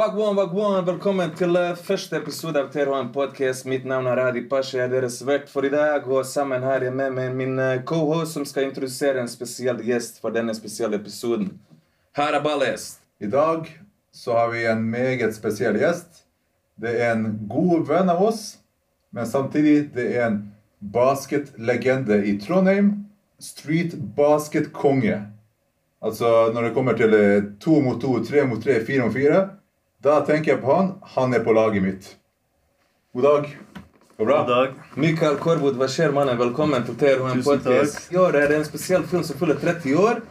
Wagwan, wagwan, velkommen til eh, første episode av TRHM Podcast. Mitt navn er Adi Pasha, jeg er deres vert for i dag. Og sammen er jeg med meg min cohost co-host som skal introdusere en spesiell gjest for denne spesielle episoden. Her er ballest. I dag så har vi en meget spesiell gjest. Det er en god venn av oss, men samtidig det er en basketlegende i Trondheim. Street basket-konge. Altså når det kommer til eh, to mot to, tre mot tre, fire mot fire, da tenker jeg på han. Han er på laget mitt. God dag. Går bra? God dag. Mikael Korvod, hva skjer, mannen? Velkommen til TRHM Podcast. I år er det en spesiell film som fyller 30 år.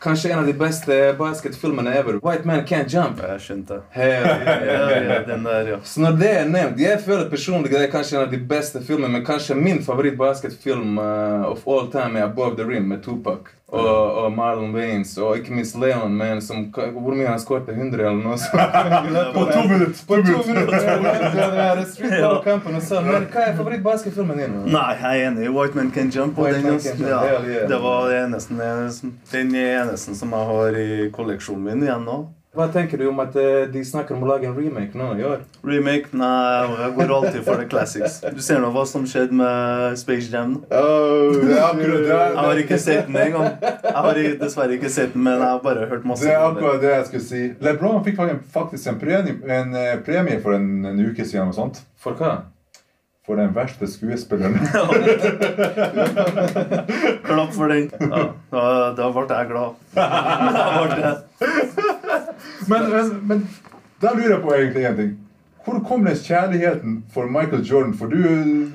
Kanskje en av de beste basketfilmene ever. White Man Can't Jump. Jeg skjønte. Hell yeah. Ja, ja, den der, ja. Så når det er nevnt, Jeg føler personlig det er kanskje en av de beste filmene, men kanskje min favorittbasketfilm uh, of all time er Above the Rim med Tupac. Og, og Marlon Waynes, og ikke minst Leon, man, som, hvor mye han skåret? 100 eller noe sånt? På to minutter! På to minutter! Sånn. Men hva er favorittbasketfilmen din? Nei, jeg er enig. White Man Can Jump. Og den, Jump, ja, det var det eneste, den eneste som jeg har i kolleksjonen min igjen nå. Hva tenker du om at eh, de snakker om å lage en remake nå i år? Remake? Nei, jeg går alltid for the classics. Du ser nå hva som skjedde med Space Jam. Oh, det er akkurat det. Jeg har ikke sett den engang. Jeg har dessverre ikke sett den, men jeg har bare hørt masse Det er akkurat det jeg skulle si. LeBron fikk faktisk en premie, en eh, premie for en, en uke siden. og sånt. For hva? For den verste skuespilleren. Klapp for den. Ja, da, da ble jeg glad. Da ble jeg. Men, men, men da lurer jeg på egentlig en ting. Hvor kom den kjærligheten for Michael Jordan? For du,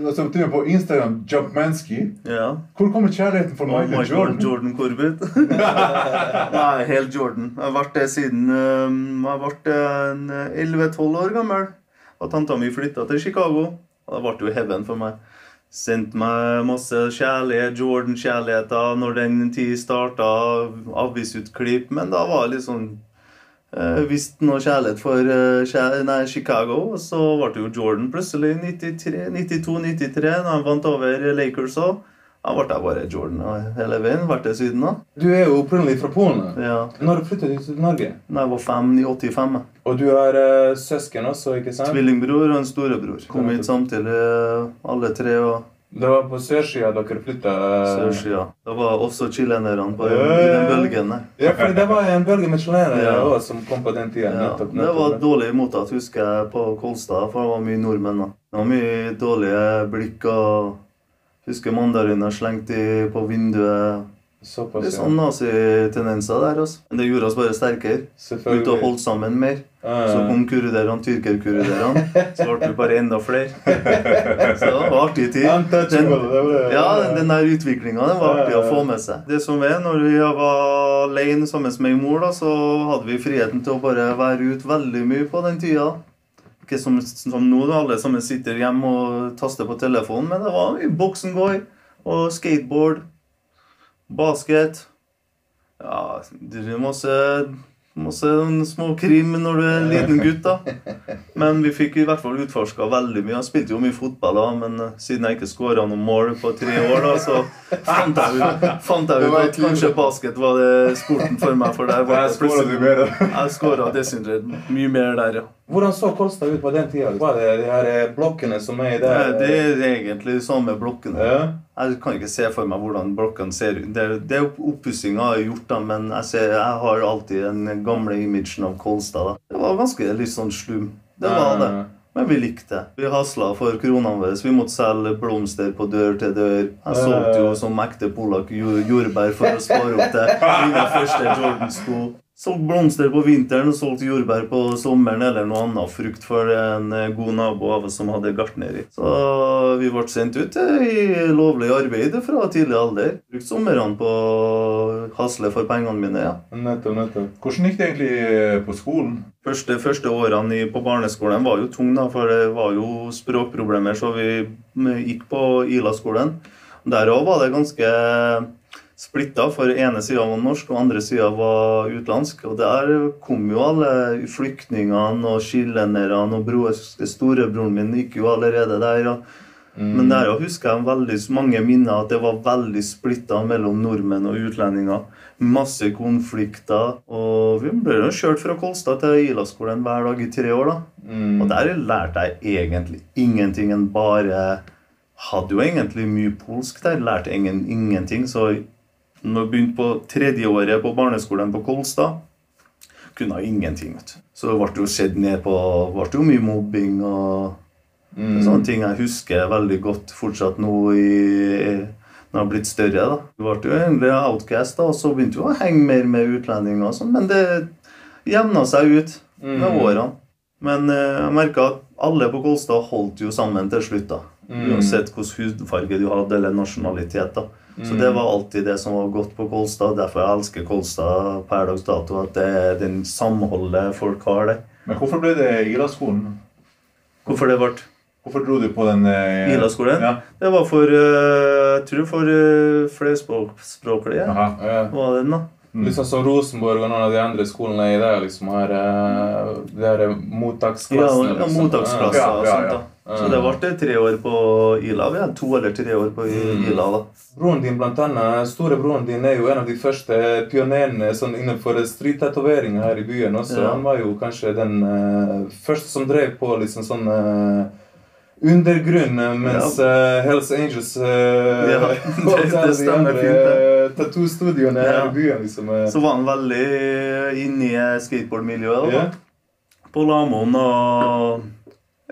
altså, du er på Instagram Jumpmansky. Ja. Hvor kommer kjærligheten for Og Michael, Michael Jordan? Jordan Corbett. Nei, helt Jordan. Jeg har vært det siden um, jeg ble eh, 11-12 år gammel. Og tanta mi flytta til Chicago. Og det ble jo heaven for meg. Sendte meg masse kjærlighet, Jordan-kjærligheter når den tid starta. Avisutklipp. Men da var det litt sånn eh, Visste noe kjærlighet for eh, nei, Chicago. Og så ble det jo Jordan plutselig i 92-93, da han vant over Lakers òg. Da ble jeg bare Jordan hele veien. Vært det siden da. Du er jo opprinnelig fra Polen. Ja. Når flyttet du til Norge? Da jeg var fem i 85. jeg. Og du har eh, søsken også, ikke sant? Tvillingbror og en storebror. Kom hit samtidig, alle tre. og Det var på sørsida dere flytta? Sørsida. Det var også chilenerne på i den bølgen. Ja, for det var en bølge med chilenere Ja. også som kom på den tida. Ja, nettopp, det var nettopp. dårlig mottatt, husker jeg, på Kolstad, for det var mye nordmenn. da. Det var mye dårlige blikk og Husker mandariner slengt i på vinduet. Såpass, Litt sånn nazitendenser der. altså. Men det gjorde oss bare sterkere. Begynte å Selvfølgelig. holde sammen mer. Ja, Så kom kurderene, tyrkerkurderene. Så ble det bare enda flere. Så det var artig tid. Den, ja, den der utviklinga var artig å få med seg. Det som er, når vi var alene sammen med min mor, da, så hadde vi friheten til å bare være ute veldig mye på den tida. Ikke som, som nå, da alle sammen sitter hjemme og taster på telefonen, men det var mye boksengård og skateboard, basket Ja, det er masse Masse små krim når du er en liten gutt, da. Men vi fikk i hvert fall utforska veldig mye. Jeg spilte jo mye fotball, da, men eh, siden jeg ikke skåra noen mål på tre år, da, så fant jeg ut, fant jeg ut at kanskje basket var det sporten for meg. For der var jeg. Jeg skåra desidert mye mer der, ja. Hvordan så Kolstad ut på den tida? Var det de her blokkene som er der? Det er egentlig de samme blokkene. Ja. Jeg kan ikke se for meg hvordan blokkene ser ut. Det, er- det er oppussinga har gjort, da, men jeg, ser, jeg har alltid den gamle imagen av Kolstad. da. Det var ganske litt sånn slum. Det var det. Men vi likte det. Vi hasla for kronene våre. Vi måtte selge blomster på dør til dør. Jeg solgte jo som ekte polakk jordbær for å spare opp til mine første Jordan-sko. Solgte blomster på vinteren og solgte jordbær på sommeren eller noe annen frukt for en eh, god nabo av oss som hadde gartneri. Så vi ble sendt ut eh, i lovlig arbeid fra tidlig alder. Brukte somrene på å hasle for pengene mine. ja. Nettopp, nettopp. Hvordan gikk det egentlig eh, på skolen? Første, første årene i, på barneskolen var jo tunge, da, for det var jo språkproblemer, så vi mm, gikk på Ila-skolen. Der òg var det ganske splitta, for ene sida var norsk, og andre sida var utenlandsk. Og der kom jo alle flyktningene og skillenderne, og bro, storebroren min gikk jo allerede der. Mm. Men der husker jeg veldig mange minner at det var veldig splitta mellom nordmenn og utlendinger. Masse konflikter. Og vi ble jo kjørt fra Kolstad til Ila-skolen hver dag i tre år, da. Mm. Og der lærte jeg egentlig ingenting enn bare Hadde jo egentlig mye polsk der. Lærte ingen, ingenting. Så når jeg begynte på tredjeåret på barneskolen på Kolstad, kunne jeg ingenting. vet du. Så det ble jo sett ned på ble jo mye mobbing og Mm. sånne ting jeg husker veldig godt fortsatt nå i når jeg har blitt større. da. Du ble jo egentlig outcast, da, og så begynte vi å henge mer med utlendinger. og sånn, Men det jevna seg ut med Mm. årene. Men eh, jeg merka at alle på Kolstad holdt jo sammen til slutt. da. Mm. Uansett hvilken hudfarge du hadde, eller nasjonalitet. da. Så det var alltid det som var godt på Kolstad. Derfor jeg elsker Kolstad per dags dato. At det er den samholdet folk har der. Men hvorfor ble det Ila-skolen? Hvorfor det ble Hvorfor dro du på den eh, Ila-skolen? Ja. Det var for uh, Jeg tror for uh, flerspråklige. Aha. Ja. Var den, da. Mm. Liksom så Rosenborg og noen av de andre skolene i dag liksom har uh, de her Ja, mottaksklassene. ja, liksom. mottaksklasser Ja, og ja, sånt. da. Så det ble tre år på Ila. Vi hadde to eller tre år på I- Mm. Ila. da. Broren din, blant annet, storebroren din er jo en av de første pionerene sånn innenfor street-tatovering her i byen også. Ja. Han var jo kanskje den uh, første som drev på liksom sånn uh, undergrunn, mens mens uh, Hells Angels uh, Ja, det- det stemmer fint, uh, Tattoo-studioene her i byen, liksom. eh. Så var han veldig inne i skateboardmiljøet. da. Ja. På Lamoen og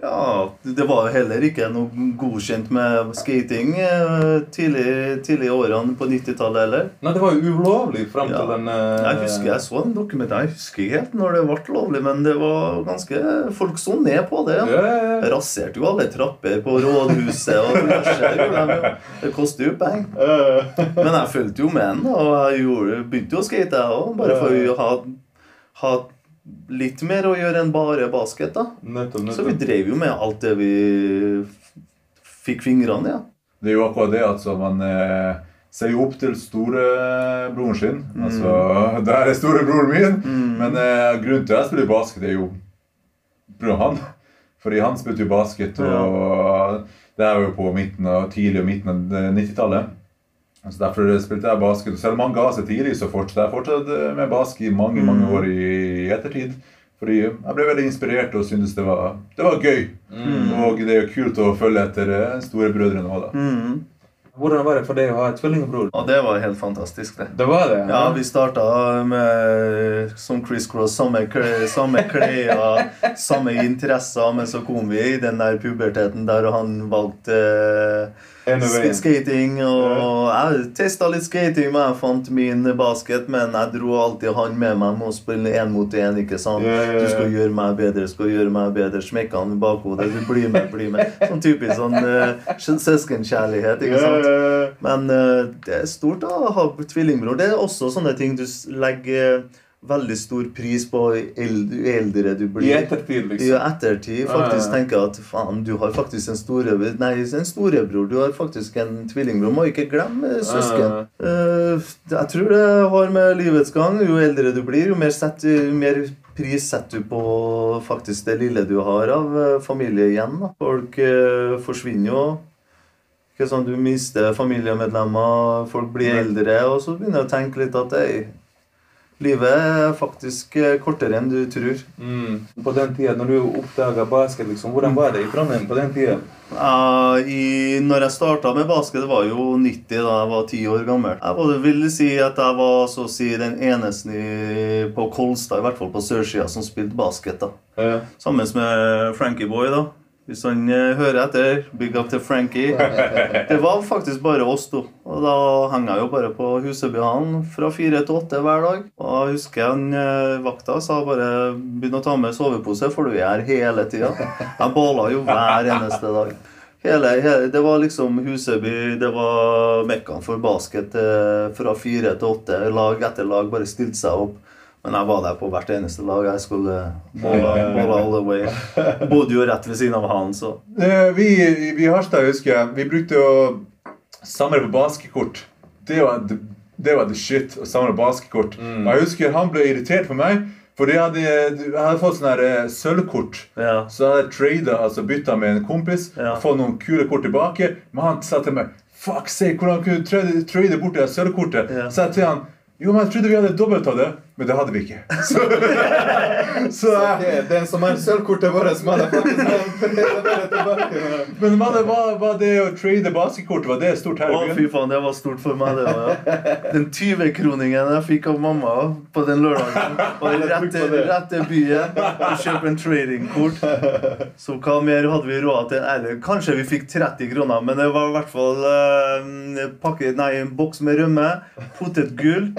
Ja, det var heller ikke noe godkjent med skating eh, tidlig, tidlig årene på 90-tallet heller. Nei, det var jo ulovlig fram Ja. til den eh, Jeg husker jeg så en dokument, jeg husker ikke helt når det ble lovlig, men det var ganske Folk så ned på det. ja, Yeah. Raserte jo alle trapper på rådhuset. og diverse. Det koster jo penger. Men jeg fulgte jo med den, og jeg gjorde, begynte jo å skate, jeg òg. Bare for å ha, ha litt mer å gjøre enn bare basket. da. Nettopp, Så vi drev jo med alt det vi fikk fingrene i. Ja. Det er jo akkurat det at man eh, ser jo opp til storebroren sin. Mm. Altså, Der er storebroren min. Men eh, grunnen til at jeg spiller basket, er jo pga. han. Fordi han spilte jo basket, og det er jo på midten av, tidlig og midten av 90-tallet. Så Derfor spilte jeg basket. Selv om han ga seg tidlig, så fortsatte jeg fortsatt eh, med basket i mange mange år i, ettertid. Fordi jeg ble veldig inspirert og syntes det var, det var gøy. Og det er jo kult å følge etter eh, storebrødrene òg, da. Mm. Hvordan var det for deg å ha et tvillingbror? Ja, det var helt fantastisk, det. Det var det? Ja, vi starta med som Chris Cross, samme, kle- samme klær, samme interesser, men så kom vi i den der puberteten der og han valgte Ene sk skating. Og jeg testa litt skating, men jeg fant min basket. Men jeg dro alltid han med meg med å spille én mot én. ikke sant? Yeah, yeah, yeah. Du skal gjøre meg bedre, skal gjøre meg bedre. Smekka han i bakhodet. Du blir med, bli med. Sånn typisk sånn uh, søskenkjærlighet. ikke sant? Men uh, det er stort å ha tvillingbror. Det er også sånne ting du legger legger veldig stor pris på jo eldre du I blir. ettertid, I liksom. ettertid faktisk tenker jeg at faen, du har faktisk en store Nei, en storebror. Du har faktisk en tvillingbror. Må ikke glemme søsken. Uh, jeg tror det har med livets gang. Jo eldre du blir, jo mer, setter, jo mer pris setter du på faktisk det lille du har av eh, familie igjen. Da. Folk uh, forsvinner jo. Ikke sånn, Du mister familiemedlemmer, folk blir eldre, og så begynner jeg å tenke litt at hey, livet er faktisk eh, kortere enn du tror. Mm. På den tida, når du oppdaga basket, liksom, hvordan var det i Trondheim på den tida? Uh, i, når jeg starta med basket, det var jo 90 da jeg var 10 år gammel. Jeg både vil si at jeg var så å si den eneste i, på Kolstad, i hvert fall på sørsida, som spilte basket. da. Ja. Sammen med Frankie Boy, da. Hvis han eh, hører etter, big up til Frankie. Det var faktisk bare oss to. Og da hang jeg jo bare på Husebyhallen fra fire til åtte hver dag. Og jeg husker han eh, vakta sa bare 'begynn å ta med sovepose, for du er her hele tida'. Jeg bala jo hver eneste dag. Hele, hele, det var liksom Huseby, det var mekkaen for basket eh, fra fire til åtte. Lag etter lag bare stilte seg opp. Men jeg var der på hvert eneste lag. Jeg skulle måle bolla all the way. Bodde jo rett ved siden av han, så Eh, Vi, vi i Harstad husker jeg, vi brukte å samle på baskekort. Det var, det var the shit å samle baskekort. Mm. jeg husker han ble irritert på meg For jeg hadde, jeg hadde fått sånn her eh, sølvkort. Ja. Så hadde jeg trada, altså bytta med en kompis, Ja. fått noen kule kort tilbake. Men han sa til meg Fuck sake, hvordan kunne du trade, trade bort det sølvkortet? Ja. Så jeg til han Jo, men jeg trodde vi hadde dobbelt av det. Men det hadde vi ikke. Så, så jeg, Ok, Den som har sølvkortet vårt, som hadde faktisk bare tilbake. Men var det, var, var det å trade basketkortet var det stort her Å, fy faen, det var stort for meg, det var Ja. Den 20-kroningen jeg fikk av mamma på den lørdagen, var rett til, rett til byen og kjøpe en tradingkort. Så hva mer hadde vi råd til? Eller kanskje vi fikk 30 kroner, men det var i hvert fall uh, en pakke, nei, en boks med rømme, potetgull,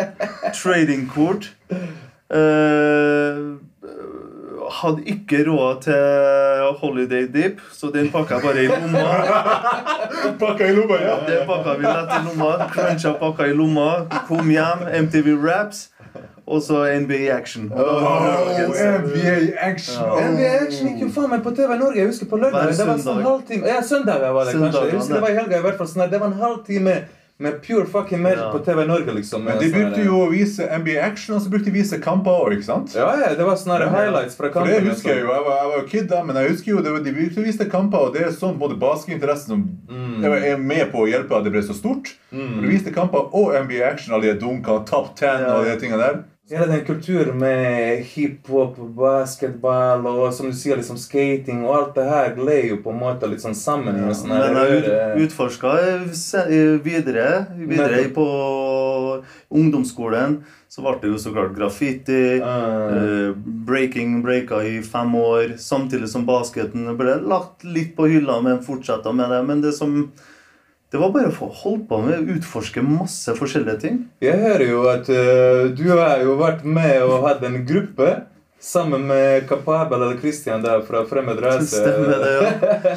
tradingkort. Eh, hadde ikke råd til holiday dip, så den pakka jeg bare i lomma. Pakka i lomma, ja. Det pakka vi lett i lomma. Cruncha pakka i lomma. Kom hjem, MTV Raps. Og så NBA Action. Oh, NBA action! Ja. NBA Action gikk jo faen meg på TV Norge. Jeg husker på lørdag. Det var sånn halvtime Ja, søndag var det kanskje. Jeg husker det var i helga i hvert fall. Sånn det var en halvtime med pure fucking magic Ja. på TV Norge, liksom. Men de Sånn brukte jo å vise NBA action, og så brukte de å vise kamper òg, ikke sant? Ja, ja, det var sånne ja, highlights fra kampen. For det husker jeg jo. Jeg var, jeg var jo kid da, men jeg husker jo det, var- de brukte å vise kamper, og det er sånn både basketinteressen som Mm. er med på å hjelpe at det ble så stort. For Du viste kamper og NBA action, alle de dunkene, top ten Ja. og de tingene der. Hele den kulturen med hiphop, basketball og som du sier, liksom skating og alt det her gled jo på en måte litt sånn sammen. Ja, sånn Men jeg ut, utforska videre, videre på ungdomsskolen. Så ble det jo så klart graffiti. Uh, eh, breaking breaka i fem år. Samtidig som basketen ble lagt litt på hylla, men fortsetta med det. Men det som Det var bare å få holdt på med å utforske masse forskjellige ting. Jeg hører jo at uh, du har jo vært med og hatt en gruppe sammen med Kapabel eller Christian der fra Fremmed Reise. Stemmer det, ja.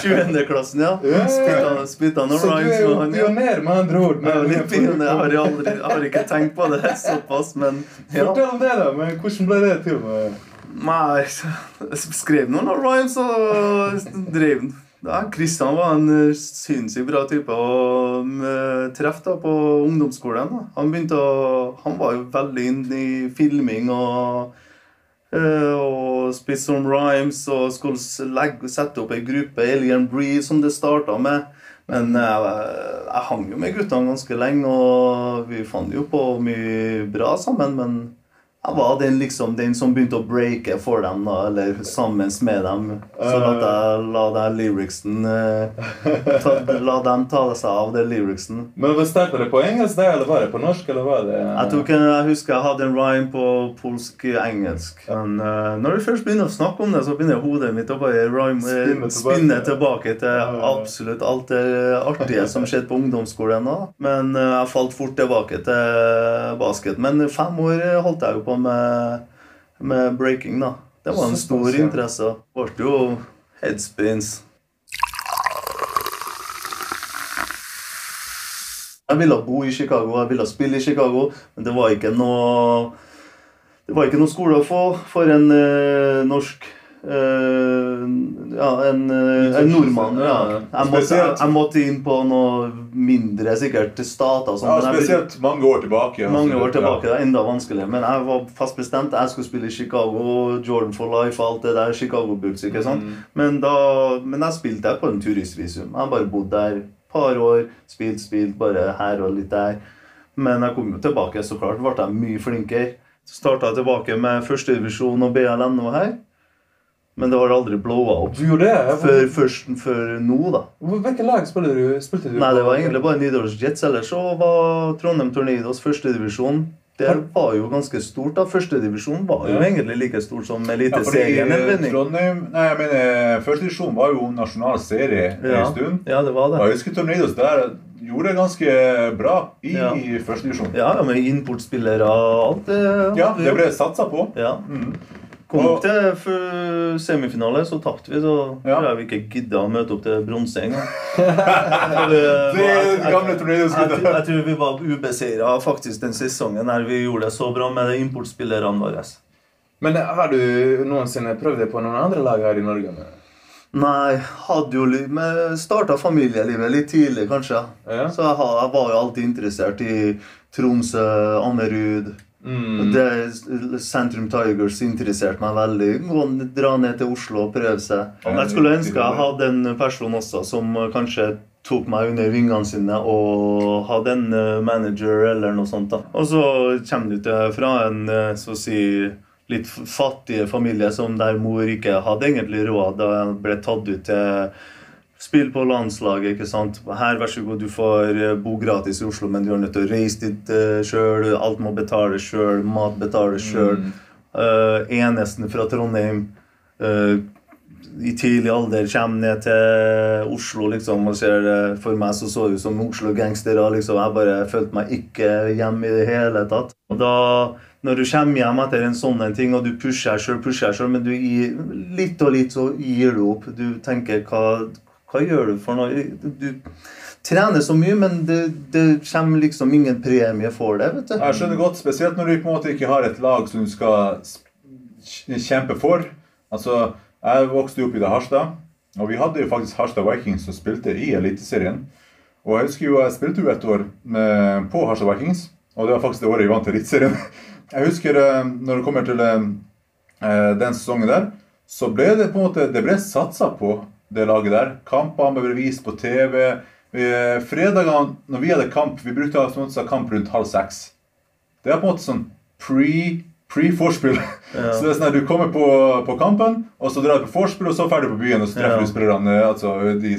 20.-klassen, ja. Ja. Spytta, spytta noen Så du er jo med pioner, med andre ord. Jeg er litt pioner. Jeg har, aldri, jeg har ikke tenkt på det såpass, men ja. Fortell om det, da. Men hvordan ble det til? Nei, jeg skrev noen rhymes og drev den. Kristian var en eh, sinnssykt bra type å mm, treffe da på ungdomsskolen. Da. Han å Han var jo veldig inne i filming og eh, og spiste som rhymes og skulle legge, sette opp ei gruppe, Alien Bree, som det starta med. Men jeg, jeg hang jo med guttene ganske lenge, og vi fant jo på mye bra sammen. Men jeg var den, liksom, den som begynte å breake for dem, da, eller sammen med dem. Så la, jeg, la den lyricsen eh, ta, La dem ta seg av den lyricsen. Men Bestemte det på engelsk, der, eller var det på norsk? eller var det... Jeg, tok jeg husker jeg hadde en rhyme på polsk-engelsk. Men uh, når du først begynner å snakke om det, så begynner hodet mitt å bare rhyme, eh, Spinne tilbake. spinne tilbake til absolutt alt det artige som skjedde på ungdomsskolen. da. Men uh, jeg falt fort tilbake til basket. Men fem år holdt jeg jo på med, med breaking, da. Det var en stor Såpass, ja. interesse. Ble jo headspins. Jeg ville bo i Chicago, jeg ville spille i Chicago, men det var ikke noe Det var ikke noe skole å få for en eh, norsk Ja, en, eh, en nordmann. Ja. Jeg, måtte, jeg, måtte inn på noe mindre, sikkert stater. sånn, Ja, spesielt mange år tilbake. mange altså. år tilbake. Det er enda vanskeligere. Men jeg var fast bestemt. Jeg skulle spille i Chicago, Jordan for life og alt det der. Chicago Bulls, ikke sant? Mm. Men, da, men jeg spilte der på en turistvisum. Jeg bare bodd der et par år. Spilt, spilt, bare her og litt der. Men jeg kom jo tilbake, så klart ble jeg mye flinkere. Så starta jeg tilbake med førstedivisjon og BLNO her. Men det har aldri blowa opp Du gjorde det? før, først, før nå, da. Hvilket lag spilte du? Spilte du Nei, det var egentlig bare Nidaros Jets. Ellers så var Trondheim Tornidos førstedivisjon. Det var jo ganske stort. da. Førstedivisjon var jo Ja. egentlig like stort som Eliteserien. Ja. Trondheim Nei, jeg mener, første divisjon var jo nasjonal serie Ja. en stund. ja, det var det. jeg husker Tornidos der gjorde det ganske bra i Ja. første divisjon. Ja, ja, med importspillere og alt det. Ja, det ble satsa på. Ja. Mm. Kom opp til semifinale, så tapte vi. Så Ja. tror jeg vi ikke gidda å møte opp til bronse engang. Gamle Jeg, tror vi var ubeseira faktisk den sesongen her vi gjorde det så bra med de importspillerne våre. Men har du noensinne prøvd det på noen andre lag her i Norge? med? Nei, hadde jo Starta familielivet litt tidlig, kanskje. Ja. Så jeg var jo alltid interessert i Tromsø, Ammerud, Mm. Det Sentrum Tigers interesserte meg veldig. Gå, dra ned til Oslo og prøve seg. Jeg skulle ønske jeg hadde en person også som kanskje tok meg under vingene sine og hadde en eh, manager eller noe sånt. da. Og så kommer du til fra en eh, så å si litt fattig familie som der mor ikke hadde egentlig råd. Da ble tatt ut til Spill på landslaget, ikke sant. Her, vær så god, du får eh, bo gratis i Oslo, men du er nødt til å reise dit uh, sjøl. Alt må betales sjøl. Mat betales sjøl. Mm. Uh, eneste fra Trondheim uh, i tidlig alder kommer ned til Oslo liksom, og ser det For meg så så ut som Oslo-gangstere. Liksom. Jeg bare følte meg ikke hjemme i det hele tatt. Og da, når du kommer hjem etter en sånn en ting, og du pusher sjøl, pusher sjøl, men du gir litt og litt så gir du opp. Du tenker hva, hva gjør du for noe? Du trener så mye, men det, det kommer liksom ingen premie for det. vet du. Jeg skjønner godt, spesielt når du på en måte ikke har et lag som du skal kjempe for. Altså, Jeg vokste opp i det Harstad, og vi hadde jo faktisk Harstad Vikings som spilte i Eliteserien. Og jeg husker jo, jeg spilte jo et år med, på Harstad Vikings, og det var faktisk det året vi vant Eliteserien. Jeg husker eh, når det kommer til eh, eh, den sesongen der, så ble det på en måte, det ble satsa på det laget der. Kampene ble vist på TV. Fredagene når vi hadde kamp, vi brukte å ha sånn kamp rundt halv seks. Det er på en måte sånn pre- Pre ja. Så det er sånn at Du kommer på, på kampen, og så drar du på forspill, og så ferdig på byen. Og så treffer Ja. du spillerne altså, de,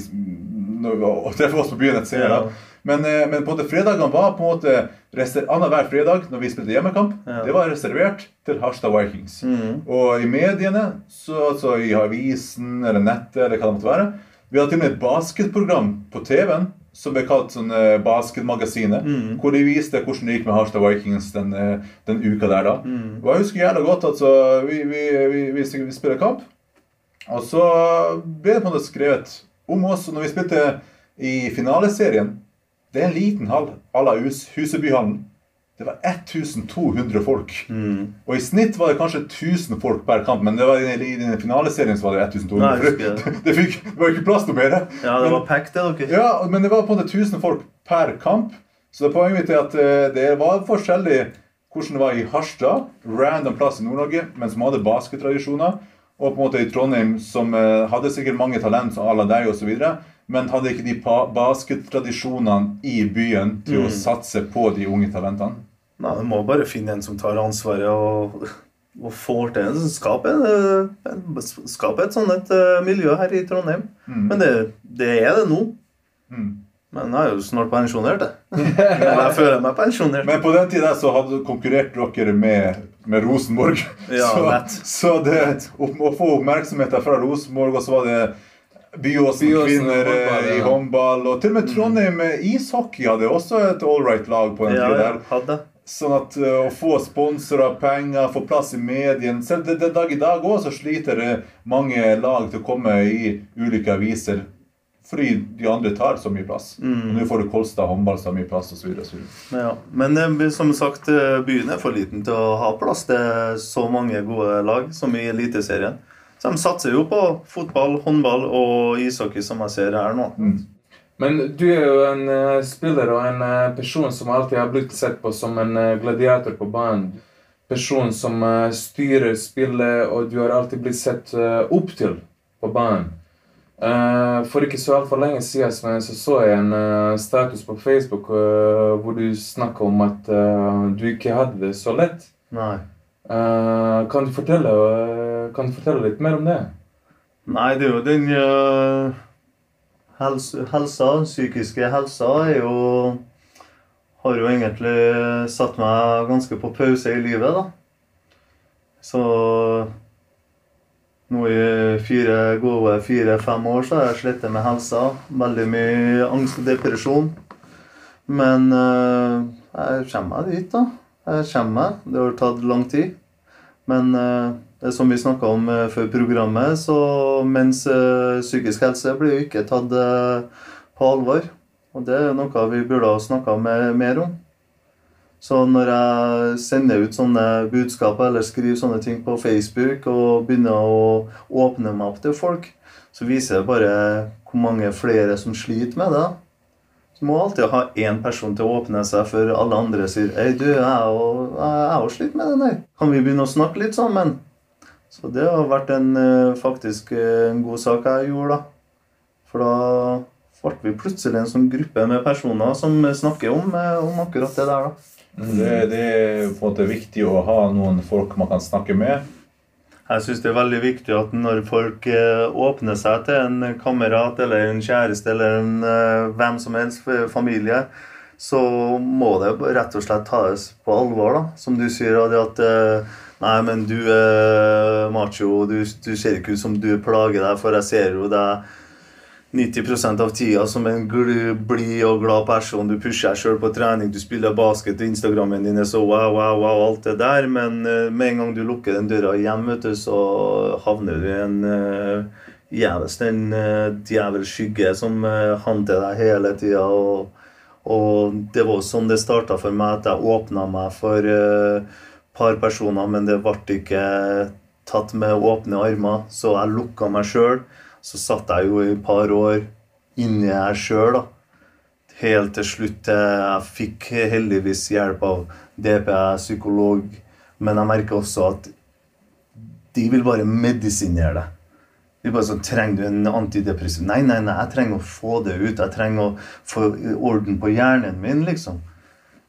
og treffer oss på byen et senere. Ja. Men, eh, men på en måte fredagene var på en måte annenhver fredag når vi spilte hjemmekamp, Ja. det var reservert til Harstad Vikings. Mm. Og i mediene, så, altså i avisen eller nettet eller hva det måtte være Vi hadde til og med et basketprogram på TV-en som ble kalt sånn eh, Basketmagasinet. mm. Hvor de viste hvordan det gikk med Harstad Vikings den, eh, den uka der. da. Mm. Og jeg husker jævla godt at så, vi, vi, vi, vi, vi spiller kamp, og så ble det på en måte skrevet om oss. Og når vi spilte i finaleserien Det er en liten hall à la Hus, Husebyhallen. Det var 1200 folk. Mm. Og i snitt var det kanskje 1000 folk per kamp, men det var i, i den finaleserien så var det 1200. Nei, det, det, fikk, det var ikke plass til mer. Ja, det var pekt det, dere. ja, men det var på en måte 1000 folk per kamp. Så det poenget mitt er at eh, det var forskjellig hvordan det var i Harstad, random plass i Nord-Norge, men som hadde baskettradisjoner. Og på en måte i Trondheim, som eh, hadde sikkert mange talent, à la deg osv., men hadde ikke de baskettradisjonene i byen til å satse på de unge talentene. Nei, Du må bare finne en som tar ansvaret og, og får til en Skape, en- en- skape et sånt et, eh, miljø her i Trondheim. Men det, det er det nå. Mm. Men jeg er jo snart pensjonert, jeg. Jeg føler meg pensjonert. Men på den tida så hadde konkurrerte dere med, med Rosenborg. Ja, så, så det å, å få oppmerksomheten fra Rosenborg, og så var det Byåsen Byåsen kvinner håndball, eh, i håndball. Og til og med Trondheim mm. ishockey hadde også et allright lag på den Ja, tida. hadde. Sånn at uh, å få sponsorer, penger, få plass i medien Selv den dag i dag også så sliter mange lag til å komme i ulike aviser. Fordi de andre tar så mye plass. Mm. Nå får du Kolstad håndball så mye plass osv. Ja. Men som sagt, byen er for liten til å ha plass til så mange gode lag som i Eliteserien. Så de satser jo på fotball, håndball og ishockey, som jeg ser her nå. Men du er jo en uh, spiller og en uh, person som alltid har blitt sett på som en uh, gladiator på banen. Person som styrer spillet, og du har alltid blitt sett opp til på banen. For ikke så altfor lenge siden så, så jeg en status på Facebook hvor du snakka om at du ikke hadde det så lett. Nei. Kan, du fortelle, kan du fortelle litt mer om det? Nei, det er jo den uh, helse, helsa, psykiske helsa, er jo Har jo egentlig satt meg ganske på pause i livet, da. Så nå i fire, gode fire-fem år så har jeg slitt med helsa. Veldig mye angst og depresjon. Men eh, jeg kommer meg dit, da. Jeg kommer meg. Det har tatt lang tid. Men eh, er som vi snakka om eh, før programmet, så mens eh, psykisk helse blir jo ikke tatt eh, på alvor. Og det er noe vi burde ha snakka mer om. Så når jeg sender ut sånne budskap eller skriver sånne ting på Facebook og begynner å åpne meg opp til folk, så viser det bare hvor mange flere som sliter med det. Så må alltid ha én person til å åpne seg før alle andre sier Hei, du, jeg jeg slitt med den der. Kan vi begynne å snakke litt sammen? Så det har vært en eh, faktisk eh, en god sak jeg gjorde, da. For da ble vi plutselig en sånn gruppe med personer som snakker om, eh, om akkurat det der, da. Det, det er på en måte viktig å ha noen folk man kan snakke med. Jeg syns det er veldig viktig at når folk åpner seg til en kamerat eller en kjæreste eller en hvem som helst, familie, så må det rett og slett tas på alvor. da. Som du sier, at Nei, men du er macho, du, du ser ikke ut som du plager deg, for jeg ser jo deg 90% av tida som en blid og glad person. Du pusher deg sjøl på trening, du spiller basket, og Instagrammen din er så wow, wow, wow, alt det der. Men eh, med en gang du lukker den døra hjem, vet du, så havner du i en eh, jævels en uh, djevelskygge som eh, hanter deg hele tida. Og, og det var sånn det starta for meg, at jeg åpna meg for et par personer, men det ble ikke tatt med åpne armer, så jeg lukka meg sjøl. Så satt jeg jo i et par år inni her sjøl. Helt til slutt jeg fikk heldigvis hjelp av DPE, psykolog. Men jeg merker også at de vil bare medisinere deg. De bare sånn, Trenger du en antidepressiv? Nei, nei, nei, jeg trenger å få det ut. Jeg trenger å få orden på hjernen min, liksom.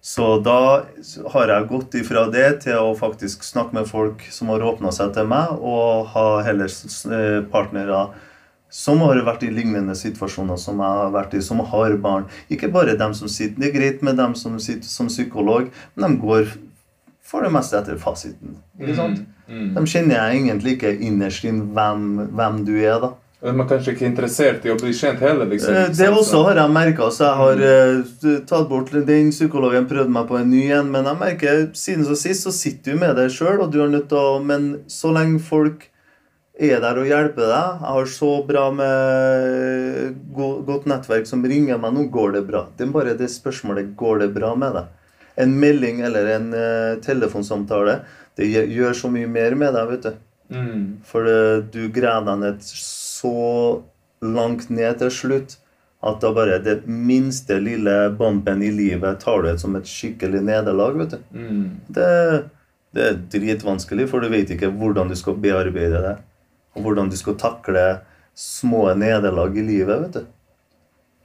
Så da har jeg gått ifra det til å faktisk snakke med folk som har åpna seg til meg, og ha heller eh, partnere som har vært i lignende situasjoner som jeg har vært i, som har barn. Ikke bare dem som sitter Det er greit med dem som sitter som psykolog, men de går for det meste etter fasiten. Ikke sant? Mm. De kjenner jeg egentlig ikke innerst inn hvem, hvem du er, da. Og Man er kanskje ikke interessert i å bli kjent heller, liksom. Eh, Det også har jeg merka, så jeg har eh, tatt bort den psykologen, prøvd meg på en ny en. Men jeg merker siden så sist så sitter du med deg sjøl, og du er nødt til å Men så lenge folk er der og hjelper deg Jeg har så bra med godt nettverk som ringer meg nå, går det bra. Det er bare det spørsmålet går det bra med deg. En melding eller en eh, telefonsamtale det gjør- så mye mer med deg, vet du. Mm. For det, du graver deg ned så langt ned til slutt at da bare det minste lille bampen i livet tar du ut som et skikkelig nederlag. vet du. Mm. Det, det er dritvanskelig, for du vet ikke hvordan du skal bearbeide det. Og hvordan du skal takle små nederlag i livet. vet du.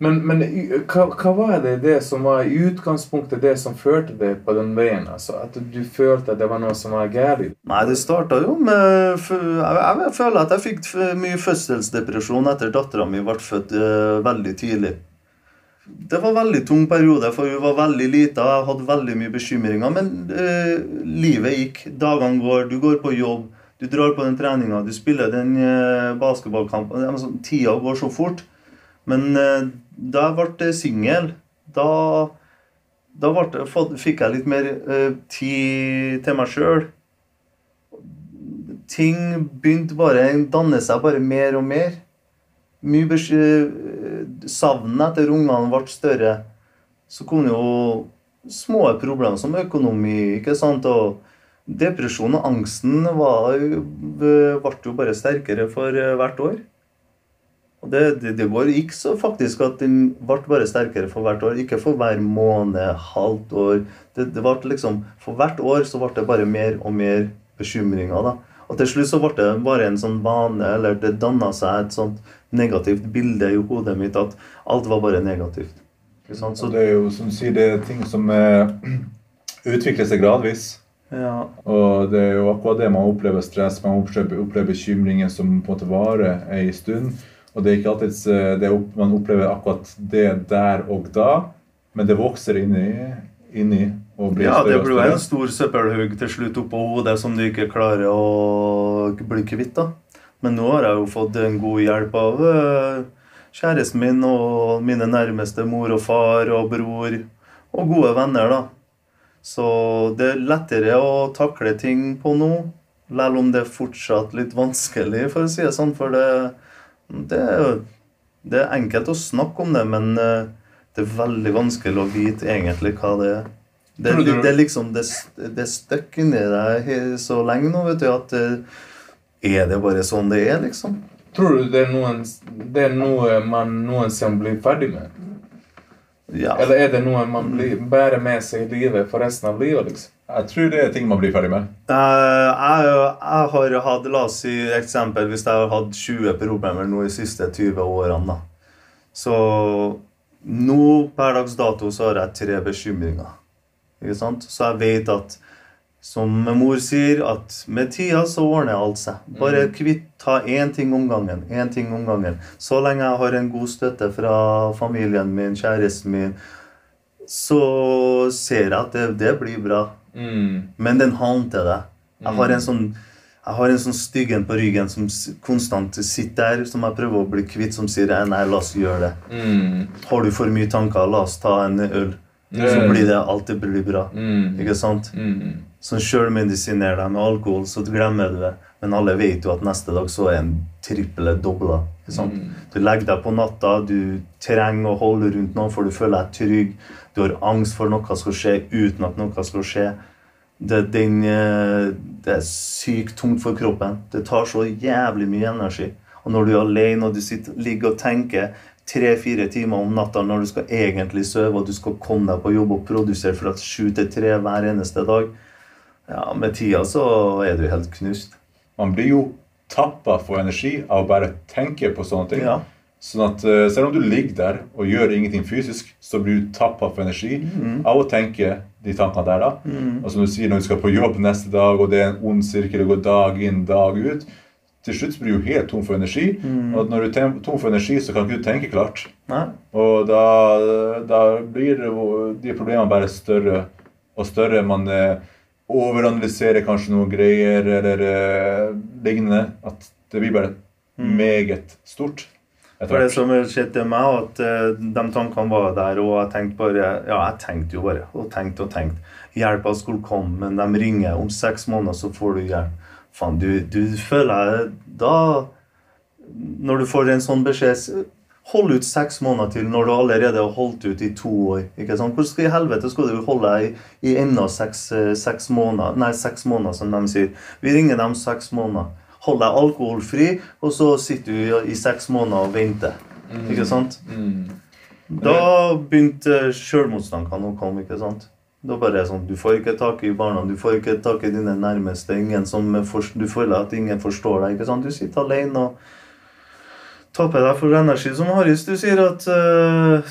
Men, men hva, hva var det, det som var i utgangspunktet det som førte deg på den veien? altså? At du følte at det var noe som var galt? Nei, det starta jo med Jeg, føler at jeg fikk mye fødselsdepresjon etter dattera mi ble født eh, veldig tidlig. Det var en veldig tung periode, for hun var veldig lita. Jeg hadde veldig mye bekymringer. Men eh, livet gikk. Dagene går. Du går på jobb. Du drar på den treninga. Du spiller den uh, basketballkampen. Altså, tida går så fort. Men eh, da jeg ble singel, da da ble, fikk jeg litt mer eh, tid til meg sjøl. Ting begynte bare danne seg bare mer og mer. Mye besky- Savnet etter ungene ble større. Så kom jo små problemer som økonomi, ikke sant. Og depresjon og angsten var, ble jo bare sterkere for eh, hvert år. Og det, det, det går gikk så faktisk at den ble bare sterkere for hvert år. Ikke for hver måned, halvt år. Det, det ble liksom, For hvert år så ble det bare mer og mer bekymringer. da. Og til slutt så ble det bare en sånn vane, eller det danna seg et sånt negativt bilde i hodet mitt at alt var bare negativt. Så Så, det er jo som du sier, det er ting som eh, utvikler seg gradvis. ja, Og det er jo akkurat det man opplever stress, man opplever, opplever bekymringer som på en måte varer ei stund. Og det er ikke alltid eh, det opp, man opplever akkurat det der og da, men det vokser inni, inni og blir ja, det større og blir jo en stor søppelhaug til slutt oppå hodet som du ikke klarer å bli kvitt. da. Men nå har jeg jo fått en god hjelp av øh, kjæresten min og mine nærmeste mor og far og bror og gode venner, da. Så det er lettere å takle ting på nå, selv om det er fortsatt litt vanskelig, for å si det sånn. For det, det, er- det er enkelt å snakke om det, men øh, det er veldig vanskelig å vite egentlig hva det er. Det, det, det er liksom Det, det støkk inni deg så lenge nå, vet du, at øh, er det bare sånn det er, liksom? Tror du det er, noen, det er noe man noensinne blir ferdig med? Ja. Eller er det noe man blir, bærer med seg i livet for resten av livet? liksom? Jeg tror det er ting man blir ferdig med. Eh, jeg, jeg har hatt, la oss si eksempel, hvis jeg har hatt 20 problemer nå de siste 20 årene, da. Så nå per dags dato så har jeg tre bekymringer. Ikke sant? Så jeg vet at, som mor sier, at med tida så ordner alt seg. Bare kvitt, ta én ting om gangen. Én ting om gangen. Så lenge jeg har en god støtte fra familien min, kjæresten min, så ser jeg at det, det blir bra. Mm. Men den haunter deg. Jeg har en sånn jeg har en sånn styggen på ryggen som konstant sitter der, som jeg prøver å bli kvitt, som sier «Eh, 'nei, la oss gjøre det'. Mm. Har du for mye tanker, la oss ta en øl. Så Mm. blir det alltid blir bra. Mm. Ikke sant? Mm. Så sjølmedisinerer deg med alkohol, så glemmer du det. Men alle vet jo at neste dag så er en trippel dobla. Mm. Du legger deg på natta, du trenger å holde rundt noen, for du føler deg trygg. Du har angst for noe skal skje uten at noe skal skje. Det, den, eh, det er sykt tungt for kroppen. Det tar så jævlig mye energi. Og når du er alene og du sitter, ligger og tenker tre-fire timer om natta når du skal egentlig sove, og du skal komme deg på jobb og produsere fra sju til tre hver eneste dag, ja, med tida så er du helt knust. Man blir jo tappa for energi av å bare tenke på sånne ting. Ja. Sånn at uh, Selv om du ligger der og gjør ingenting fysisk, så blir du tappa for energi Mm. av å tenke de tankene der. da. Og som du sier, når du skal på jobb neste dag, og det er en ond sirkel, å går dag inn, dag ut Til slutt blir du helt tom for energi. Mm. Og når du er tom for energi, så kan ikke du tenke klart. Nei. Og da, da blir de problemene bare større og større. Man eh, overanalyserer kanskje noen greier eller eh, lignende. At det blir bare meget stort For det som skjedde meg, at eh, de tankene var der, og jeg tenkte bare Ja, jeg tenkte jo bare, og tenkte og tenkte. Hjelpa skulle komme, men de ringer. Om seks måneder så får du hjelp. Faen, du, du føler Da Når du får en sånn beskjed Hold ut seks måneder til når du allerede har holdt ut i to år. ikke sant? Hvordan i helvete skal du holde deg i, i enda seks, eh, seks måneder? Nei, seks måneder, som de sier. Vi ringer dem seks måneder. Hold deg alkoholfri, og så sitter du i, seks måneder og venter. Ikke sant? Mm. Da begynte sjølmotstankene å komme. ikke sant? Da bare er sånn, Du får ikke tak i barna, du får ikke tak i dine nærmeste. ingen som forst- Du føler at ingen forstår deg. ikke sant? Du sitter alene og tapper deg for energi. Som Haris, du sier at uh,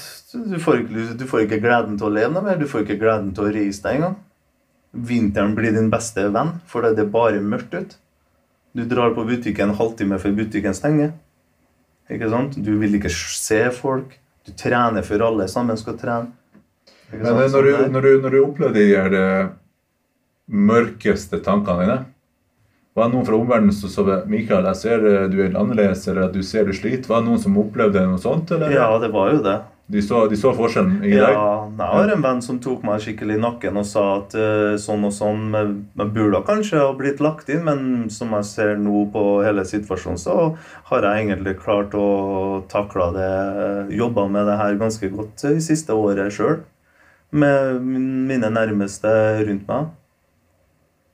du, får ikke, du får ikke gleden til å leve noe mer. Du får ikke gleden til å reise deg engang. Vinteren blir din beste venn, for det er bare mørkt ut. Du drar på butikken en halvtime før butikken stenger. Ikke sant? Du vil ikke se folk. Du trener for alle sammen skal trene. Men eh, når du, Sånn når du, når du opplever de her mørkeste tankene dine Var det noen fra omverdenen som sa Mikael, jeg ser eh, du er annerledes, eller at du ser du sliter? Var det noen som opplevde noe sånt? Eller? Ja, det var jo det. De, så, de så forskjellen i Ja, deg? jeg har en venn som tok meg skikkelig i nakken og sa at uh, sånn og sånn men burde kanskje ha blitt lagt inn, men som jeg ser nå på hele situasjonen, så har jeg egentlig klart å takle det. Jobba med det her ganske godt i siste året sjøl. Med mine nærmeste rundt meg.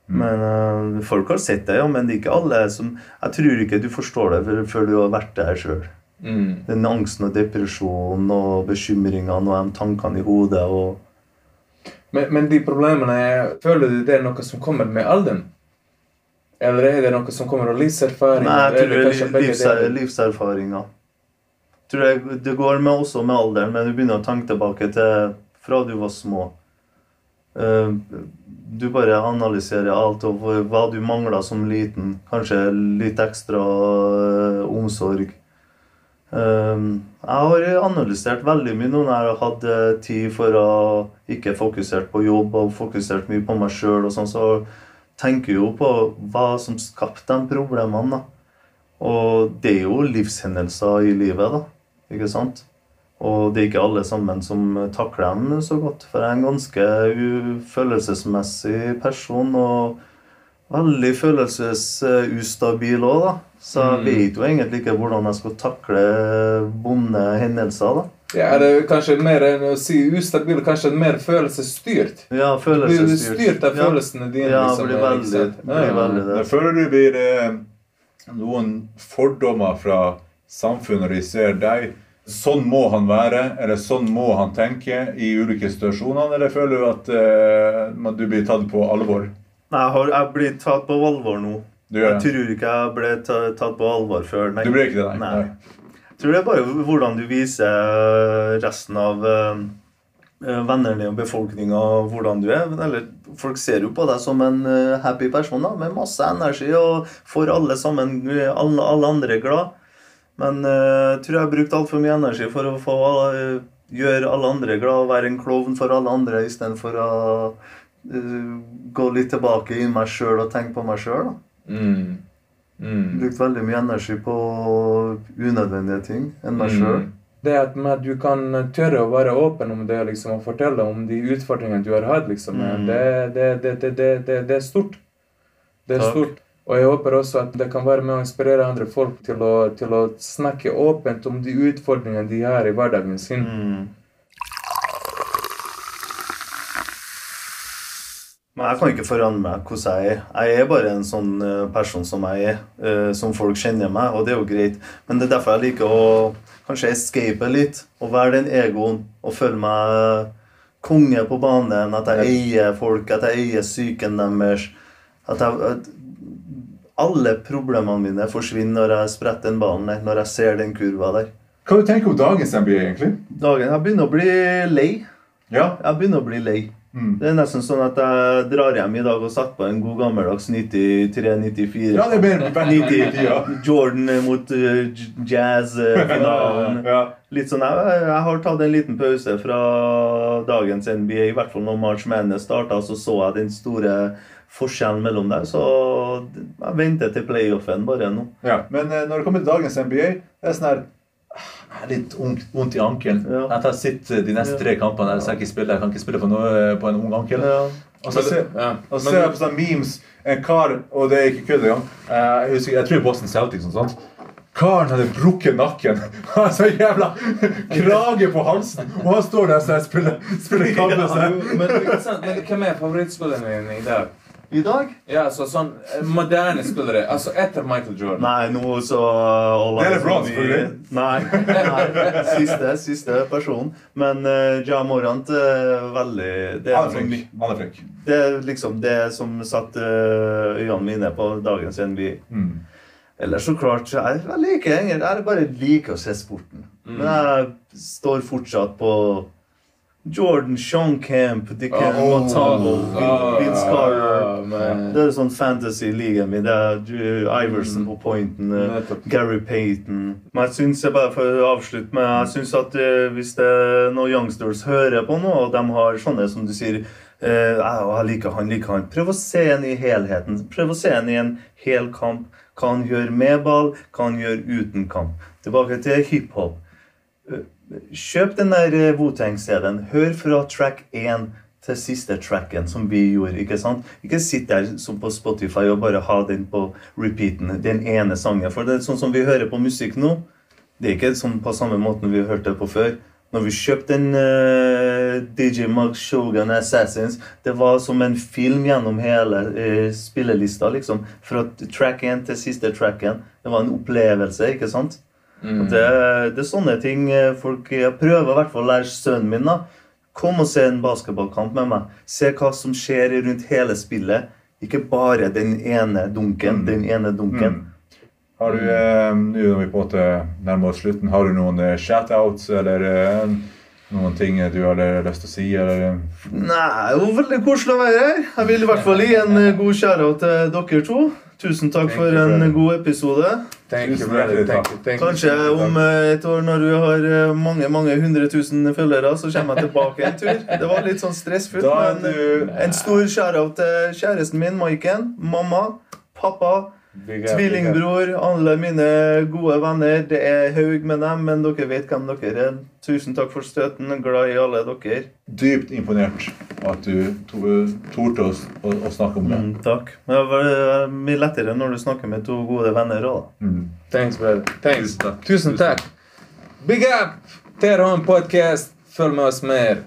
Men uh, folk har sett det, ja, men det er ikke alle som Jeg tror ikke du forstår det før du har vært der sjøl. Mm. Den angsten og depresjonen og bekymringene og de tankene i hodet Men, men de problemene, er- føler du det er noe som kommer med alderen? Eller er det noe som kommer av livserfaring? Nei, jeg tror det er livs deler? livserfaringer. Tror jeg det går med også med alderen, men du begynner å tenke tilbake til fra du var små. Eh, Du bare analyserer alt og hva- hva du mangla som liten. Kanskje litt ekstra eh, omsorg. Eh, Jeg har analysert veldig mye nå når jeg har hatt eh, tid for å ikke fokusert på jobb og fokusert mye på meg sjøl. Sånn, så tenker jeg jo på hva som skapte de problemene. da. Og det er jo livshendelser i livet, da. Ikke sant? Og det er ikke alle sammen som takler dem så godt. For jeg er en ganske følelsesmessig person og veldig følelsesustabil òg, da. Så jeg Mm. vet jo egentlig ikke hvordan jeg skal takle vonde hendelser, da. Ja, det er kanskje mer enn å si ustabil, kanskje mer følelsesstyrt. Ja, Du blir følelsesstyrt. styrt av Ja. følelsene dine. Ja, liksom, blir veldig, blir Ja. veldig Jeg det. føler du blir eh, noen fordommer fra samfunnet når de ser deg. sånn må han være, eller sånn må han tenke i ulike situasjoner, eller føler du at eh, du blir tatt på alvor? Nei, jeg har jeg blir tatt på alvor nå. Du Jeg tror ikke jeg ble tatt på alvor før. Nei. Du blir ikke det, nei? Nei. Jeg tror det er bare hvordan du viser resten av eh, vennene og befolkninga hvordan du er. Eller folk ser jo på deg som en eh, happy person da, med masse energi og får alle sammen, eh, alle, alle andre glad. Men eh, jeg tror jeg har brukt altfor mye energi for å få eh, gjøre alle andre glad og være en klovn for alle andre istedenfor å eh, gå litt tilbake i meg sjøl og tenke på meg sjøl. Mm. Mm. Brukt veldig mye energi på unødvendige ting enn meg sjøl. Mm. Det at med at du kan tørre å være åpen om det liksom, og fortelle om de utfordringene du har hatt, liksom, Mm. det, det, det, det, det, det, det er stort. Det er Takk. stort. Og jeg håper også at det kan være med å inspirere andre folk til å, til å snakke åpent om de utfordringene de har i hverdagen sin. Mm. Men jeg kan ikke forandre meg hvordan jeg er. Jeg er bare en sånn eh, person som jeg er, eh, som folk kjenner meg, og det er jo greit. Men det er derfor jeg liker å kanskje escape litt, og være den egoen, og føle meg konge på banen, at jeg eier folk, at jeg eier psyken deres. At jeg, at alle problemene mine forsvinner når jeg spretter den ballen der, når jeg ser den kurva der. Hva du tenker du om dagens NBA, egentlig? Dagen, Jeg begynner å bli lei. Ja? Jeg begynner å bli lei. Mm. Det er nesten sånn at jeg drar hjem i dag og satt på en god gammeldags 93-94. Ja, det er mer verdt. Jordan mot uh, Jazz-finalen. Ja. Litt sånn, jeg, jeg har tatt en liten pause fra dagens NBA, i hvert fall når March Madness starta, så så jeg den store forskjellen mellom der. Så jeg venter til playoffen bare nå. Ja. Men eh, når det kommer til dagens NBA, det er sånn her jeg har litt vondt i ankelen. Ja. Jeg tar sitt eh, de neste tre kampene. Jeg ikke spille, jeg kan ikke spille for noe eh, på en ung ankel. Ja. Og så ser, Ja. og ser jeg på sånne memes En kar, og det er ikke kødd engang eh, Jeg husker, jeg tror er Boston Celtics og sånt Karen hadde brukket nakken Han har så jævla krage på halsen Og han står der så jeg spiller, spiller kamp seg Men, ikke men hvem er favorittspilleren din i dag? I dag? Ja, så sånn eh, moderne spillere. Altså etter Michael Jordan. Nei, nå så Det er LeBron, on selvfølgelig. Nei, nei, siste, siste person. Men uh, Ja Morant er veldig det er, Han er sånn- flink det er liksom det som satte uh, øynene mine på dagens NBA. mm. Ellers så klart, jeg, jeg liker egentlig Jeg bare liker å se sporten. Men jeg står fortsatt på Jordan, Sean Camp, Dick Oh, Montalvo, oh, Vince Carter. Det er sånn fantasy-ligaen min. Det er Iverson på pointen. uh, Gary Payton. Men jeg synes jeg bare for å avslutte med Jeg synes at eh, hvis det er noen youngsters hører på nå, og de har sånne som du sier Uh, jeg liker han, liker han. Prøv å se ham i helheten. Prøv å se ham i en hel kamp. Hva han gjør med ball, hva han gjør uten kamp. Tilbake til hiphop. Uh, Kjøp den der eh, Wu-Tang-CD-en. Hør fra track 1 til siste tracken, som vi gjorde. Ikke sant? Ikke sitt der som på Spotify og bare ha den på repeaten, den ene sangen. For det er sånn som vi hører på musikk nå. Det er ikke sånn på samme måten vi hørte på før. Når vi kjøpte en uh, DJ Mark Shogun Assassins, det var som en film gjennom hele uh, spillelista, liksom. Fra track 1 til siste tracken. Det var en opplevelse, ikke sant? Mm. Det, det er sånne ting eh, folk Jeg prøver i hvert fall å lære sønnen min. da Kom og se en basketballkamp med meg. Se hva som skjer rundt hele spillet. Ikke bare den ene dunken. Mm. Den ene dunken. Mm. Har du, eh, nå når vi på en måte nærmer oss slutten, har du noen eh, shoutouts eller eh, noen ting du har lyst til å si? Eller? Nei, det var veldig koselig å være her. Jeg vil i hvert fall gi en god kjære til dere to. Tusen takk for en god episode. Thank you, brother. Thank you, thank you. Kanskje om eh, et år når du har eh, mange mange hundre tusen følgere, så kommer jeg tilbake en tur. Det var litt sånn stressfullt, men en stor shout-out til kjæresten min, Maiken. Mamma, pappa, Tvillingbror, alle mine gode venner. Det er haug med dem, men dere vet hvem dere er. Tusen takk for støtten. Glad i alle dere. Dypt imponert at du torde å, å, å snakke om det. Mm, takk. Det var eh, mye lettere når du snakker med to gode venner òg. Mm. Thanks. Thanks. Tusen takk. Tusen takk. Big up! en podcast. Følg med oss mer.